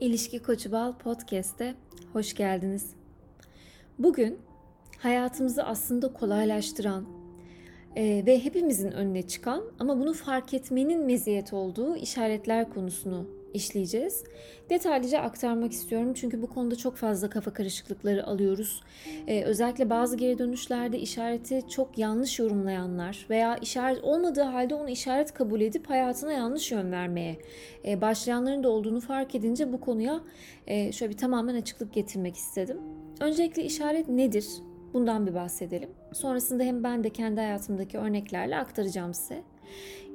İlişki Koçu Bal Podcast'e hoş geldiniz. Bugün hayatımızı aslında kolaylaştıran e, ve hepimizin önüne çıkan ama bunu fark etmenin meziyet olduğu işaretler konusunu işleyeceğiz. Detaylıca aktarmak istiyorum çünkü bu konuda çok fazla kafa karışıklıkları alıyoruz. Ee, özellikle bazı geri dönüşlerde işareti çok yanlış yorumlayanlar veya işaret olmadığı halde onu işaret kabul edip hayatına yanlış yön vermeye e, başlayanların da olduğunu fark edince bu konuya e, şöyle bir tamamen açıklık getirmek istedim. Öncelikle işaret nedir? Bundan bir bahsedelim. Sonrasında hem ben de kendi hayatımdaki örneklerle aktaracağım size.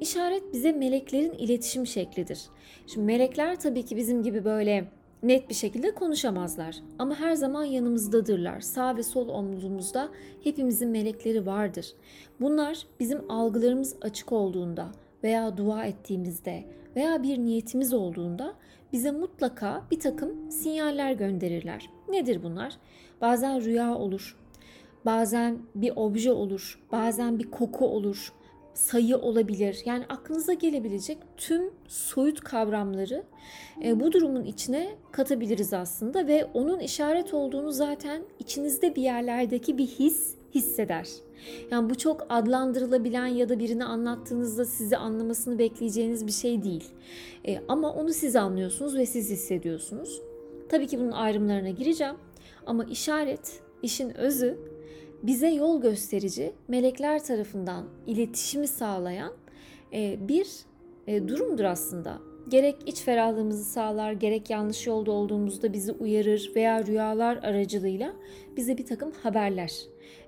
İşaret bize meleklerin iletişim şeklidir. Şimdi melekler tabii ki bizim gibi böyle net bir şekilde konuşamazlar ama her zaman yanımızdadırlar. Sağ ve sol omzumuzda hepimizin melekleri vardır. Bunlar bizim algılarımız açık olduğunda veya dua ettiğimizde veya bir niyetimiz olduğunda bize mutlaka bir takım sinyaller gönderirler. Nedir bunlar? Bazen rüya olur, bazen bir obje olur, bazen bir koku olur, sayı olabilir. Yani aklınıza gelebilecek tüm soyut kavramları e, bu durumun içine katabiliriz aslında ve onun işaret olduğunu zaten içinizde bir yerlerdeki bir his hisseder. Yani bu çok adlandırılabilen ya da birini anlattığınızda sizi anlamasını bekleyeceğiniz bir şey değil. E, ama onu siz anlıyorsunuz ve siz hissediyorsunuz. Tabii ki bunun ayrımlarına gireceğim. Ama işaret, işin özü bize yol gösterici, melekler tarafından iletişimi sağlayan e, bir e, durumdur aslında. Gerek iç ferahlığımızı sağlar, gerek yanlış yolda olduğumuzda bizi uyarır veya rüyalar aracılığıyla bize bir takım haberler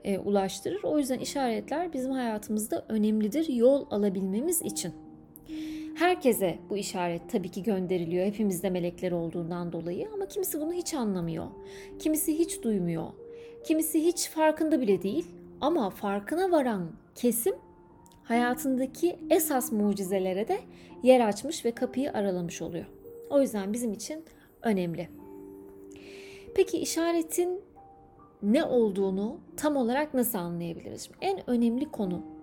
e, ulaştırır. O yüzden işaretler bizim hayatımızda önemlidir yol alabilmemiz için. Herkese bu işaret tabii ki gönderiliyor hepimizde melekler olduğundan dolayı ama kimisi bunu hiç anlamıyor. Kimisi hiç duymuyor. Kimisi hiç farkında bile değil ama farkına varan kesim hayatındaki esas mucizelere de yer açmış ve kapıyı aralamış oluyor. O yüzden bizim için önemli. Peki işaretin ne olduğunu tam olarak nasıl anlayabiliriz? En önemli konu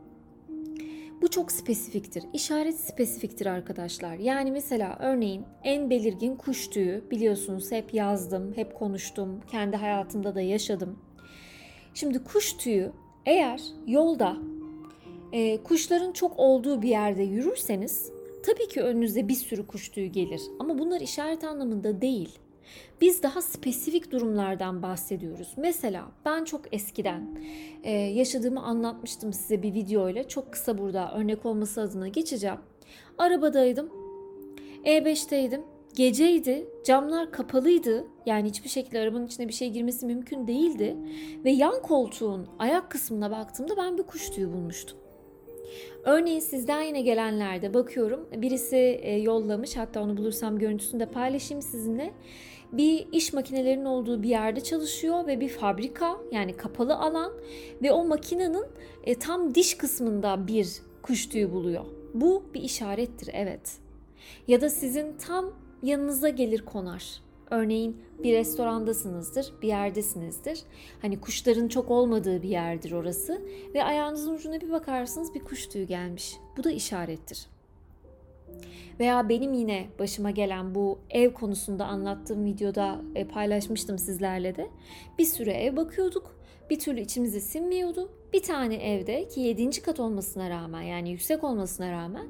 bu çok spesifiktir. İşaret spesifiktir arkadaşlar. Yani mesela örneğin en belirgin kuş tüyü biliyorsunuz hep yazdım, hep konuştum, kendi hayatımda da yaşadım. Şimdi kuş tüyü eğer yolda e, kuşların çok olduğu bir yerde yürürseniz tabii ki önünüze bir sürü kuş tüyü gelir. Ama bunlar işaret anlamında değil. Biz daha spesifik durumlardan bahsediyoruz. Mesela ben çok eskiden e, yaşadığımı anlatmıştım size bir videoyla. Çok kısa burada örnek olması adına geçeceğim. Arabadaydım. E5'teydim. Geceydi, camlar kapalıydı. Yani hiçbir şekilde arabanın içine bir şey girmesi mümkün değildi. Ve yan koltuğun ayak kısmına baktığımda ben bir kuş tüyü bulmuştum. Örneğin sizden yine gelenlerde bakıyorum birisi e, yollamış hatta onu bulursam görüntüsünü de paylaşayım sizinle. Bir iş makinelerinin olduğu bir yerde çalışıyor ve bir fabrika yani kapalı alan ve o makinenin e, tam diş kısmında bir kuş tüyü buluyor. Bu bir işarettir evet. Ya da sizin tam yanınıza gelir konar. Örneğin bir restorandasınızdır, bir yerdesinizdir. Hani kuşların çok olmadığı bir yerdir orası ve ayağınızın ucuna bir bakarsınız bir kuş tüyü gelmiş. Bu da işarettir. Veya benim yine başıma gelen bu ev konusunda anlattığım videoda e, paylaşmıştım sizlerle de. Bir süre ev bakıyorduk. Bir türlü içimize sinmiyordu. Bir tane evde ki 7. kat olmasına rağmen yani yüksek olmasına rağmen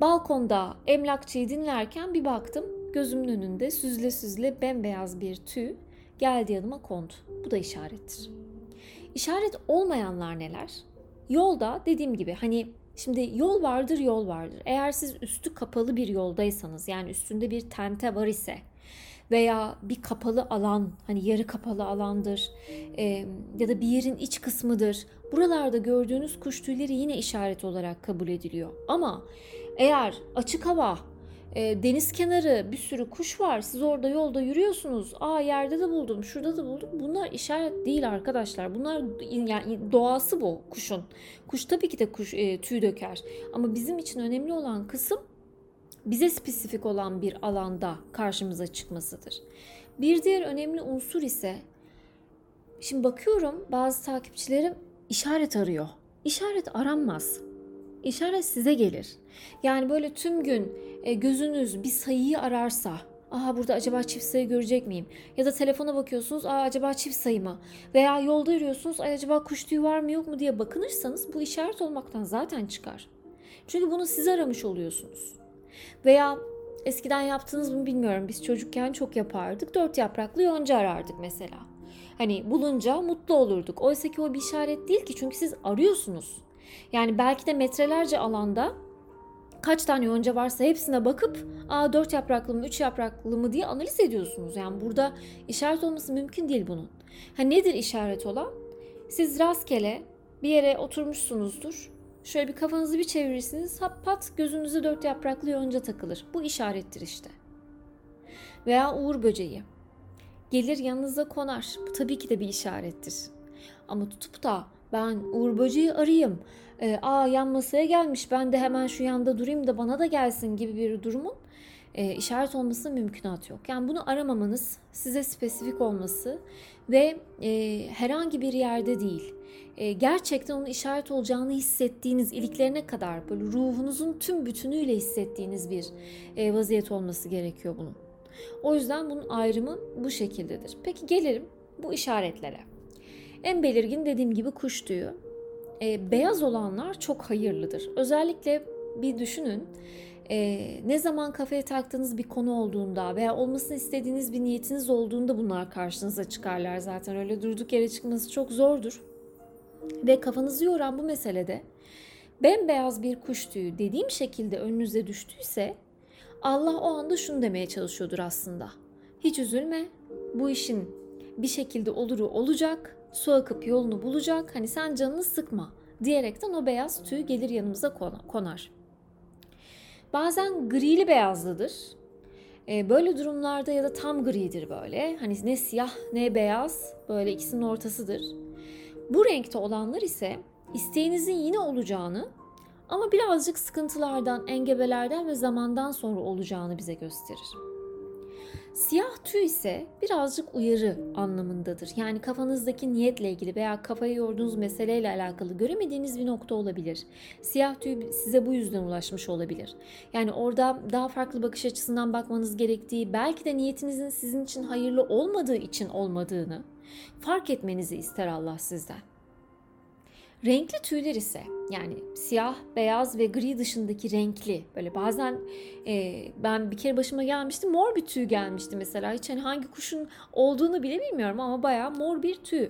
balkonda emlakçıyı dinlerken bir baktım Gözümün önünde süzle süzle bembeyaz bir tüy geldi yanıma kondu. Bu da işarettir. İşaret olmayanlar neler? Yolda dediğim gibi hani şimdi yol vardır yol vardır. Eğer siz üstü kapalı bir yoldaysanız yani üstünde bir tente var ise veya bir kapalı alan hani yarı kapalı alandır e, ya da bir yerin iç kısmıdır. Buralarda gördüğünüz kuş tüyleri yine işaret olarak kabul ediliyor. Ama eğer açık hava e, deniz kenarı bir sürü kuş var. Siz orada yolda yürüyorsunuz. Aa yerde de buldum, şurada da buldum. Bunlar işaret değil arkadaşlar. Bunlar yani doğası bu kuşun. Kuş tabii ki de kuş e, tüy döker. Ama bizim için önemli olan kısım bize spesifik olan bir alanda karşımıza çıkmasıdır. Bir diğer önemli unsur ise şimdi bakıyorum bazı takipçilerim işaret arıyor. İşaret aranmaz. İşaret size gelir. Yani böyle tüm gün e, gözünüz bir sayıyı ararsa Aha burada acaba çift sayı görecek miyim? Ya da telefona bakıyorsunuz. Aa acaba çift sayı mı? Veya yolda yürüyorsunuz. Ay acaba kuş tüyü var mı yok mu diye bakınırsanız bu işaret olmaktan zaten çıkar. Çünkü bunu siz aramış oluyorsunuz. Veya eskiden yaptığınız mı bilmiyorum. Biz çocukken çok yapardık. Dört yapraklı yonca arardık mesela. Hani bulunca mutlu olurduk. Oysa ki o bir işaret değil ki çünkü siz arıyorsunuz. Yani belki de metrelerce alanda kaç tane yonca varsa hepsine bakıp aa dört yapraklı mı üç yapraklı mı diye analiz ediyorsunuz. Yani burada işaret olması mümkün değil bunun. Ha nedir işaret olan? Siz rastgele bir yere oturmuşsunuzdur. Şöyle bir kafanızı bir çevirirsiniz. Hap pat gözünüze dört yapraklı yonca takılır. Bu işarettir işte. Veya uğur böceği. Gelir yanınıza konar. Bu tabii ki de bir işarettir. Ama tutup da ben uğur böceği arayayım e, aa yan masaya gelmiş ben de hemen şu yanda durayım da bana da gelsin gibi bir durumun e, işaret olması mümkünat yok. Yani bunu aramamanız size spesifik olması ve e, herhangi bir yerde değil e, gerçekten onun işaret olacağını hissettiğiniz iliklerine kadar böyle ruhunuzun tüm bütünüyle hissettiğiniz bir e, vaziyet olması gerekiyor bunun. O yüzden bunun ayrımı bu şekildedir. Peki gelelim bu işaretlere. En belirgin dediğim gibi kuş tüyü e, beyaz olanlar çok hayırlıdır. Özellikle bir düşünün e, ne zaman kafaya taktığınız bir konu olduğunda veya olmasını istediğiniz bir niyetiniz olduğunda bunlar karşınıza çıkarlar zaten. Öyle durduk yere çıkması çok zordur. Ve kafanızı yoran bu meselede bembeyaz bir kuş tüyü dediğim şekilde önünüze düştüyse Allah o anda şunu demeye çalışıyordur aslında. Hiç üzülme bu işin bir şekilde oluru olacak su akıp yolunu bulacak. Hani sen canını sıkma diyerekten o beyaz tüy gelir yanımıza konar. Bazen grili beyazlıdır. Ee, böyle durumlarda ya da tam gridir böyle. Hani ne siyah ne beyaz böyle ikisinin ortasıdır. Bu renkte olanlar ise isteğinizin yine olacağını ama birazcık sıkıntılardan, engebelerden ve zamandan sonra olacağını bize gösterir. Siyah tüy ise birazcık uyarı anlamındadır. Yani kafanızdaki niyetle ilgili veya kafayı yorduğunuz meseleyle alakalı göremediğiniz bir nokta olabilir. Siyah tüy size bu yüzden ulaşmış olabilir. Yani orada daha farklı bakış açısından bakmanız gerektiği, belki de niyetinizin sizin için hayırlı olmadığı için olmadığını fark etmenizi ister Allah sizden. Renkli tüyler ise yani siyah, beyaz ve gri dışındaki renkli böyle bazen e, ben bir kere başıma gelmişti mor bir tüy gelmişti mesela hiç hani hangi kuşun olduğunu bile bilmiyorum ama bayağı mor bir tüy.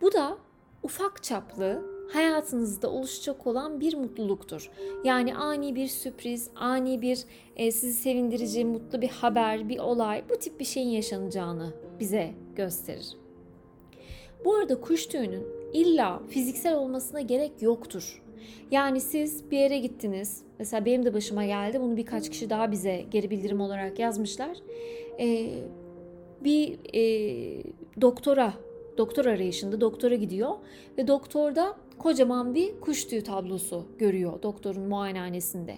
Bu da ufak çaplı hayatınızda oluşacak olan bir mutluluktur. Yani ani bir sürpriz, ani bir e, sizi sevindirici, mutlu bir haber, bir olay bu tip bir şeyin yaşanacağını bize gösterir. Bu arada kuş tüyünün illa fiziksel olmasına gerek yoktur. Yani siz bir yere gittiniz. Mesela benim de başıma geldi. Bunu birkaç kişi daha bize geri bildirim olarak yazmışlar. Ee, bir e, doktora, doktor arayışında doktora gidiyor ve doktorda kocaman bir kuş tüyü tablosu görüyor doktorun muayenehanesinde.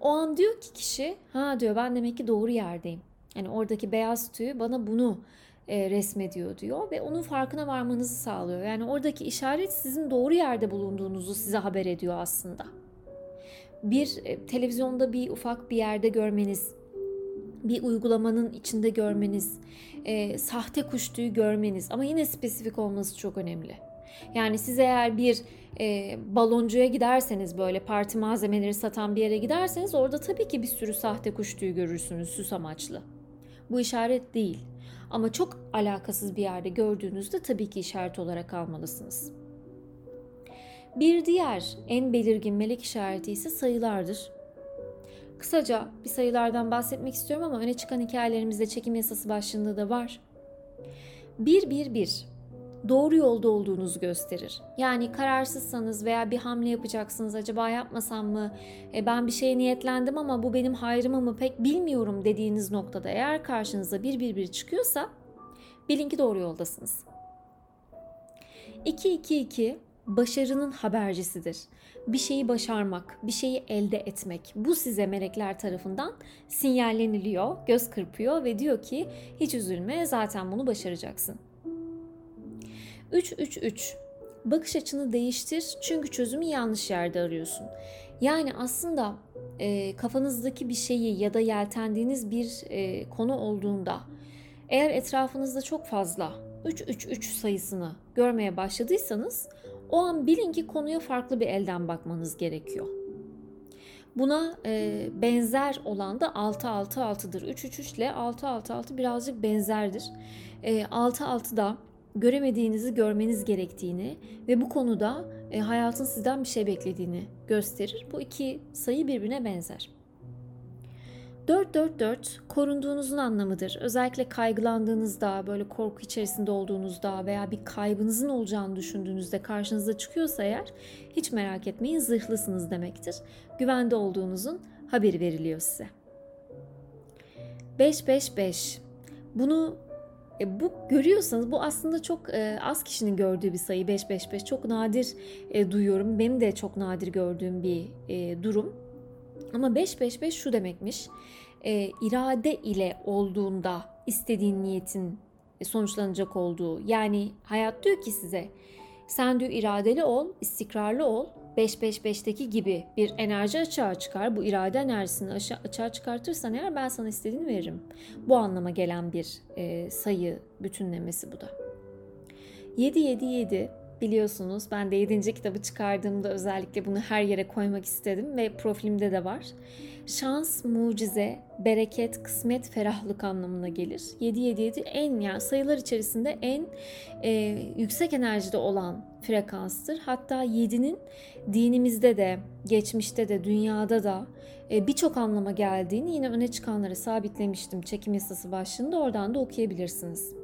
O an diyor ki kişi, ha diyor ben demek ki doğru yerdeyim. Yani oradaki beyaz tüy bana bunu e, resmediyor diyor ve onun farkına varmanızı sağlıyor. Yani oradaki işaret sizin doğru yerde bulunduğunuzu size haber ediyor aslında. Bir e, televizyonda bir ufak bir yerde görmeniz, bir uygulamanın içinde görmeniz, e, sahte kuş görmeniz ama yine spesifik olması çok önemli. Yani siz eğer bir e, baloncuya giderseniz böyle parti malzemeleri satan bir yere giderseniz orada tabii ki bir sürü sahte kuş tüyü görürsünüz süs amaçlı. Bu işaret değil. Ama çok alakasız bir yerde gördüğünüzde tabii ki işaret olarak almalısınız. Bir diğer en belirgin melek işareti ise sayılardır. Kısaca bir sayılardan bahsetmek istiyorum ama öne çıkan hikayelerimizde çekim yasası başlığında da var. 111 doğru yolda olduğunuzu gösterir. Yani kararsızsanız veya bir hamle yapacaksınız acaba yapmasam mı e, ben bir şeye niyetlendim ama bu benim hayrıma mı pek bilmiyorum dediğiniz noktada eğer karşınıza bir bir bir çıkıyorsa bilin ki doğru yoldasınız. 222 başarının habercisidir. Bir şeyi başarmak, bir şeyi elde etmek. Bu size melekler tarafından sinyalleniliyor, göz kırpıyor ve diyor ki hiç üzülme zaten bunu başaracaksın. 333 bakış açını değiştir çünkü çözümü yanlış yerde arıyorsun. Yani aslında e, kafanızdaki bir şeyi ya da yeltendiğiniz bir e, konu olduğunda eğer etrafınızda çok fazla 3-3-3 sayısını görmeye başladıysanız o an bilin ki konuya farklı bir elden bakmanız gerekiyor. Buna e, benzer olan da 6-6-6'dır. 3-3-3 ile 6-6-6 birazcık benzerdir. E, 6-6'da göremediğinizi görmeniz gerektiğini ve bu konuda e, hayatın sizden bir şey beklediğini gösterir. Bu iki sayı birbirine benzer. 444 korunduğunuzun anlamıdır. Özellikle kaygılandığınızda, böyle korku içerisinde olduğunuzda veya bir kaybınızın olacağını düşündüğünüzde karşınıza çıkıyorsa eğer hiç merak etmeyin zırhlısınız demektir. Güvende olduğunuzun haberi veriliyor size. 555 bunu e, bu görüyorsanız bu aslında çok e, az kişinin gördüğü bir sayı 555 çok nadir e, duyuyorum. Benim de çok nadir gördüğüm bir e, durum. Ama 555 şu demekmiş. E, irade ile olduğunda istediğin niyetin sonuçlanacak olduğu. Yani hayat diyor ki size sen diyor iradeli ol, istikrarlı ol. 555'teki gibi bir enerji açığa çıkar. Bu irade enerjisini açığa çıkartırsan eğer ben sana istediğini veririm. Bu anlama gelen bir e, sayı bütünlemesi bu da. 777 biliyorsunuz ben de 7. kitabı çıkardığımda özellikle bunu her yere koymak istedim ve profilimde de var. Şans, mucize, bereket, kısmet, ferahlık anlamına gelir. 777 en yani sayılar içerisinde en e, yüksek enerjide olan frekanstır. Hatta 7'nin dinimizde de, geçmişte de, dünyada da e, birçok anlama geldiğini yine öne çıkanları sabitlemiştim çekim yasası başlığında oradan da okuyabilirsiniz.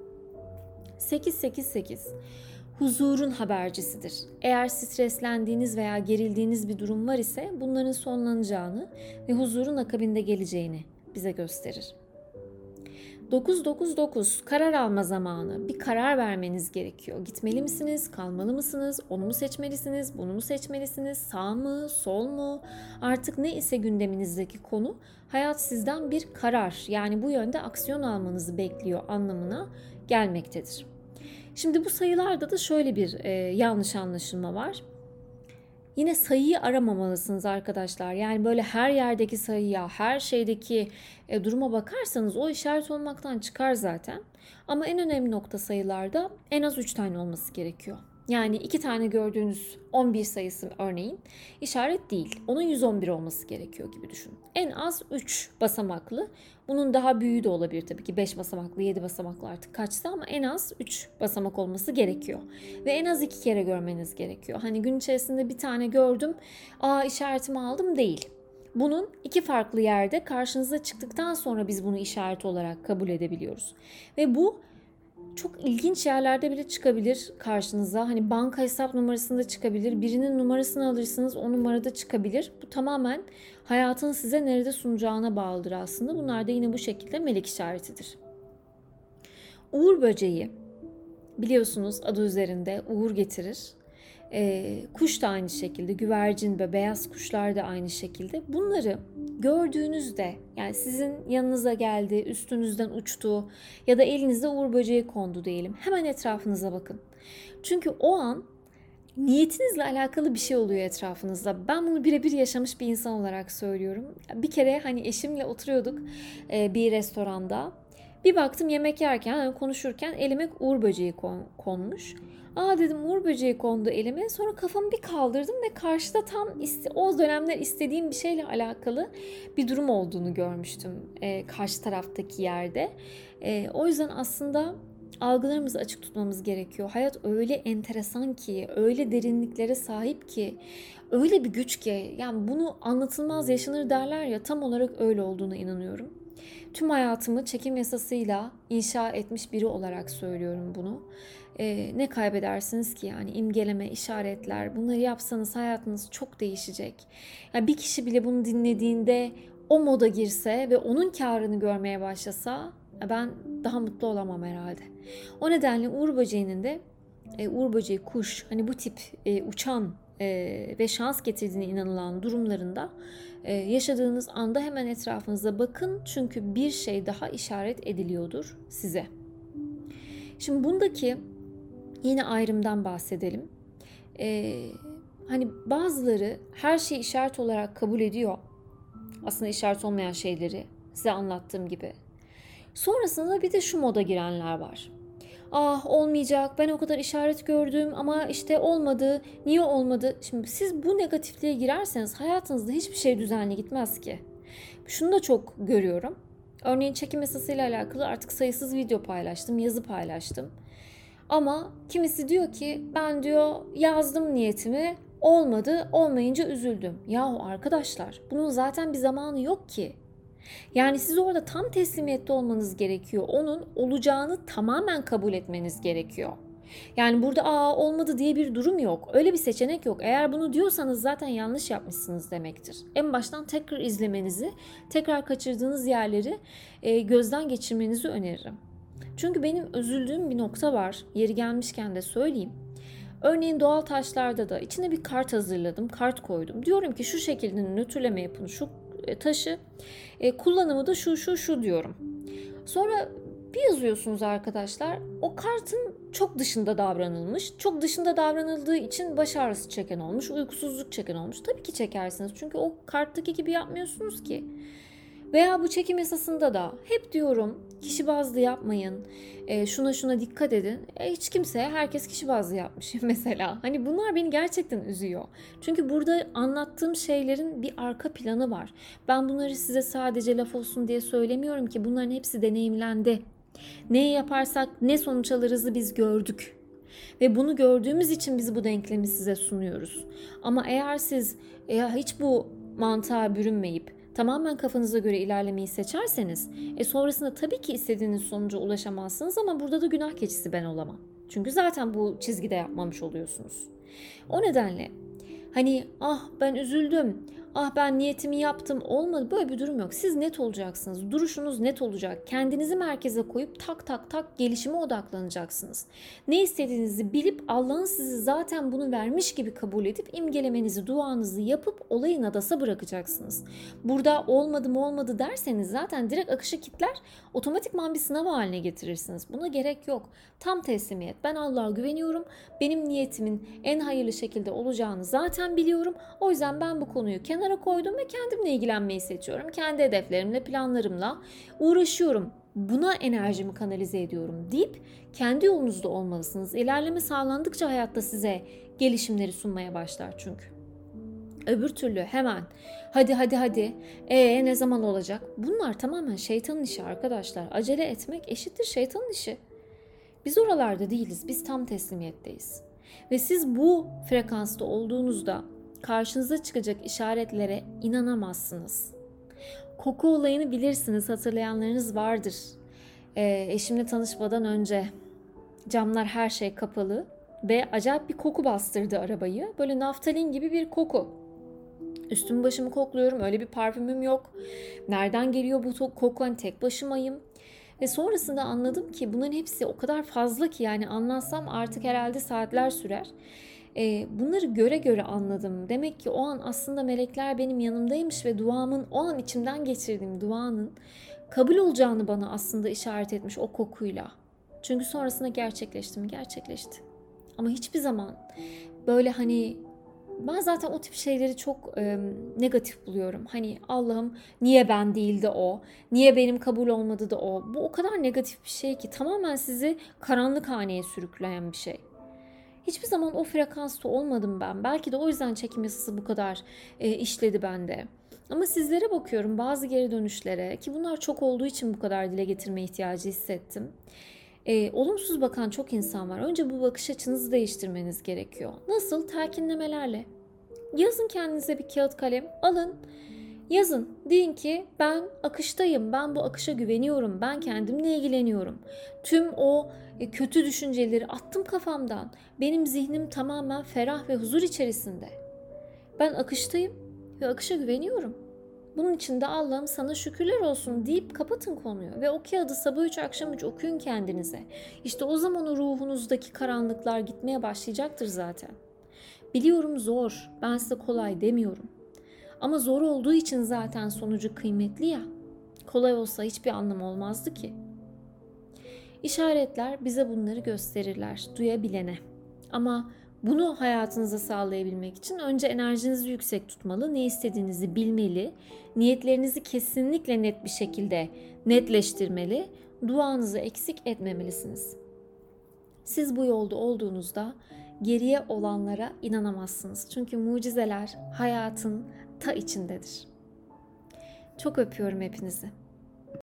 888 huzurun habercisidir. Eğer streslendiğiniz veya gerildiğiniz bir durum var ise bunların sonlanacağını ve huzurun akabinde geleceğini bize gösterir. 999 karar alma zamanı. Bir karar vermeniz gerekiyor. Gitmeli misiniz? Kalmalı mısınız? Onu mu seçmelisiniz? Bunu mu seçmelisiniz? Sağ mı? Sol mu? Artık ne ise gündeminizdeki konu hayat sizden bir karar yani bu yönde aksiyon almanızı bekliyor anlamına gelmektedir. Şimdi bu sayılarda da şöyle bir e, yanlış anlaşılma var. Yine sayıyı aramamalısınız arkadaşlar. Yani böyle her yerdeki sayıya, her şeydeki e, duruma bakarsanız o işaret olmaktan çıkar zaten. Ama en önemli nokta sayılarda en az 3 tane olması gerekiyor. Yani iki tane gördüğünüz 11 sayısı örneğin işaret değil. Onun 111 olması gerekiyor gibi düşün. En az 3 basamaklı. Bunun daha büyüğü de olabilir tabii ki 5 basamaklı, 7 basamaklı artık kaçsa ama en az 3 basamak olması gerekiyor. Ve en az 2 kere görmeniz gerekiyor. Hani gün içerisinde bir tane gördüm, aa işaretimi aldım değil. Bunun iki farklı yerde karşınıza çıktıktan sonra biz bunu işaret olarak kabul edebiliyoruz. Ve bu çok ilginç yerlerde bile çıkabilir karşınıza. Hani banka hesap numarasında çıkabilir. Birinin numarasını alırsınız o numarada çıkabilir. Bu tamamen hayatın size nerede sunacağına bağlıdır aslında. Bunlar da yine bu şekilde melek işaretidir. Uğur böceği biliyorsunuz adı üzerinde uğur getirir. E, kuş da aynı şekilde, güvercin ve beyaz kuşlar da aynı şekilde. Bunları gördüğünüzde yani sizin yanınıza geldi, üstünüzden uçtu ya da elinizde uğur böceği kondu diyelim. Hemen etrafınıza bakın. Çünkü o an niyetinizle alakalı bir şey oluyor etrafınızda. Ben bunu birebir yaşamış bir insan olarak söylüyorum. Bir kere hani eşimle oturuyorduk e, bir restoranda. Bir baktım yemek yerken, hani konuşurken elime uğur böceği konmuş. Aa dedim uğur böceği kondu elime. Sonra kafamı bir kaldırdım ve karşıda tam o dönemler istediğim bir şeyle alakalı bir durum olduğunu görmüştüm e, karşı taraftaki yerde. E, o yüzden aslında algılarımızı açık tutmamız gerekiyor. Hayat öyle enteresan ki, öyle derinliklere sahip ki, öyle bir güç ki yani bunu anlatılmaz yaşanır derler ya tam olarak öyle olduğuna inanıyorum. Tüm hayatımı çekim yasasıyla inşa etmiş biri olarak söylüyorum bunu e, ne kaybedersiniz ki yani imgeleme, işaretler bunları yapsanız hayatınız çok değişecek. Yani bir kişi bile bunu dinlediğinde o moda girse ve onun karını görmeye başlasa ben daha mutlu olamam herhalde. O nedenle Uğur Böceği'nin de e, Uğur Böceği kuş hani bu tip e, uçan e, ve şans getirdiğine inanılan durumlarında e, yaşadığınız anda hemen etrafınıza bakın çünkü bir şey daha işaret ediliyordur size. Şimdi bundaki Yine ayrımdan bahsedelim. e, hani bazıları her şeyi işaret olarak kabul ediyor. Aslında işaret olmayan şeyleri size anlattığım gibi. Sonrasında bir de şu moda girenler var. Ah olmayacak ben o kadar işaret gördüm ama işte olmadı. Niye olmadı? Şimdi siz bu negatifliğe girerseniz hayatınızda hiçbir şey düzenli gitmez ki. Şunu da çok görüyorum. Örneğin çekim yasasıyla alakalı artık sayısız video paylaştım, yazı paylaştım. Ama kimisi diyor ki ben diyor yazdım niyetimi olmadı olmayınca üzüldüm. Yahu arkadaşlar bunun zaten bir zamanı yok ki. Yani siz orada tam teslimiyette olmanız gerekiyor. Onun olacağını tamamen kabul etmeniz gerekiyor. Yani burada aa olmadı diye bir durum yok. Öyle bir seçenek yok. Eğer bunu diyorsanız zaten yanlış yapmışsınız demektir. En baştan tekrar izlemenizi, tekrar kaçırdığınız yerleri e, gözden geçirmenizi öneririm. Çünkü benim üzüldüğüm bir nokta var. Yeri gelmişken de söyleyeyim. Örneğin doğal taşlarda da içine bir kart hazırladım, kart koydum. Diyorum ki şu şekilde nötrleme yapın şu taşı. E, kullanımı da şu şu şu diyorum. Sonra bir yazıyorsunuz arkadaşlar. O kartın çok dışında davranılmış. Çok dışında davranıldığı için baş ağrısı çeken olmuş, uykusuzluk çeken olmuş. Tabii ki çekersiniz. Çünkü o karttaki gibi yapmıyorsunuz ki. Veya bu çekim yasasında da hep diyorum kişi bazlı yapmayın. E, şuna şuna dikkat edin. E, hiç kimse herkes kişi bazlı yapmış mesela. Hani bunlar beni gerçekten üzüyor. Çünkü burada anlattığım şeylerin bir arka planı var. Ben bunları size sadece laf olsun diye söylemiyorum ki bunların hepsi deneyimlendi. Ne yaparsak ne sonuç alırızı biz gördük. Ve bunu gördüğümüz için biz bu denklemi size sunuyoruz. Ama eğer siz eğer hiç bu mantığa bürünmeyip tamamen kafanıza göre ilerlemeyi seçerseniz e sonrasında tabii ki istediğiniz sonuca ulaşamazsınız ama burada da günah keçisi ben olamam. Çünkü zaten bu çizgide yapmamış oluyorsunuz. O nedenle hani ah ben üzüldüm, ah ben niyetimi yaptım olmadı böyle bir durum yok. Siz net olacaksınız. Duruşunuz net olacak. Kendinizi merkeze koyup tak tak tak gelişime odaklanacaksınız. Ne istediğinizi bilip Allah'ın sizi zaten bunu vermiş gibi kabul edip imgelemenizi, duanızı yapıp olayın adasa bırakacaksınız. Burada olmadı mı olmadı derseniz zaten direkt akışı kitler otomatikman bir sınav haline getirirsiniz. Buna gerek yok. Tam teslimiyet. Ben Allah'a güveniyorum. Benim niyetimin en hayırlı şekilde olacağını zaten biliyorum. O yüzden ben bu konuyu kenara kenara koydum ve kendimle ilgilenmeyi seçiyorum. Kendi hedeflerimle, planlarımla uğraşıyorum. Buna enerjimi kanalize ediyorum deyip kendi yolunuzda olmalısınız. İlerleme sağlandıkça hayatta size gelişimleri sunmaya başlar çünkü. Öbür türlü hemen hadi hadi hadi ee ne zaman olacak? Bunlar tamamen şeytanın işi arkadaşlar. Acele etmek eşittir şeytanın işi. Biz oralarda değiliz. Biz tam teslimiyetteyiz. Ve siz bu frekansta olduğunuzda karşınıza çıkacak işaretlere inanamazsınız. Koku olayını bilirsiniz, hatırlayanlarınız vardır. E, eşimle tanışmadan önce camlar her şey kapalı ve acayip bir koku bastırdı arabayı. Böyle naftalin gibi bir koku. Üstümü başımı kokluyorum. Öyle bir parfümüm yok. Nereden geliyor bu koku? Hani tek başımayım. Ve sonrasında anladım ki bunların hepsi o kadar fazla ki yani anlatsam artık herhalde saatler sürer. E, bunları göre göre anladım. Demek ki o an aslında melekler benim yanımdaymış ve duamın o an içimden geçirdiğim duanın kabul olacağını bana aslında işaret etmiş o kokuyla. Çünkü sonrasında gerçekleşti mi? Gerçekleşti. Ama hiçbir zaman böyle hani ben zaten o tip şeyleri çok e, negatif buluyorum. Hani Allah'ım niye ben değildi o? Niye benim kabul olmadı da o? Bu o kadar negatif bir şey ki tamamen sizi karanlık haneye sürükleyen bir şey. Hiçbir zaman o frekansta olmadım ben. Belki de o yüzden çekim yasası bu kadar e, işledi bende. Ama sizlere bakıyorum bazı geri dönüşlere ki bunlar çok olduğu için bu kadar dile getirme ihtiyacı hissettim. E, olumsuz bakan çok insan var. Önce bu bakış açınızı değiştirmeniz gerekiyor. Nasıl? Telkinlemelerle. Yazın kendinize bir kağıt kalem, alın. Yazın. Deyin ki ben akıştayım. Ben bu akışa güveniyorum. Ben kendimle ilgileniyorum. Tüm o e, kötü düşünceleri attım kafamdan. Benim zihnim tamamen ferah ve huzur içerisinde. Ben akıştayım ve akışa güveniyorum. Bunun için de Allah'ım sana şükürler olsun deyip kapatın konuyu ve o kağıdı sabah üç akşam üç okuyun kendinize. İşte o zaman o ruhunuzdaki karanlıklar gitmeye başlayacaktır zaten. Biliyorum zor, ben size kolay demiyorum. Ama zor olduğu için zaten sonucu kıymetli ya. Kolay olsa hiçbir anlam olmazdı ki. İşaretler bize bunları gösterirler duyabilene. Ama Bunu hayatınıza sağlayabilmek için önce enerjinizi yüksek tutmalı, ne istediğinizi bilmeli, niyetlerinizi kesinlikle net bir şekilde netleştirmeli, duanızı eksik etmemelisiniz. Siz bu yolda olduğunuzda geriye olanlara inanamazsınız. Çünkü mucizeler hayatın ta içindedir. Çok öpüyorum hepinizi.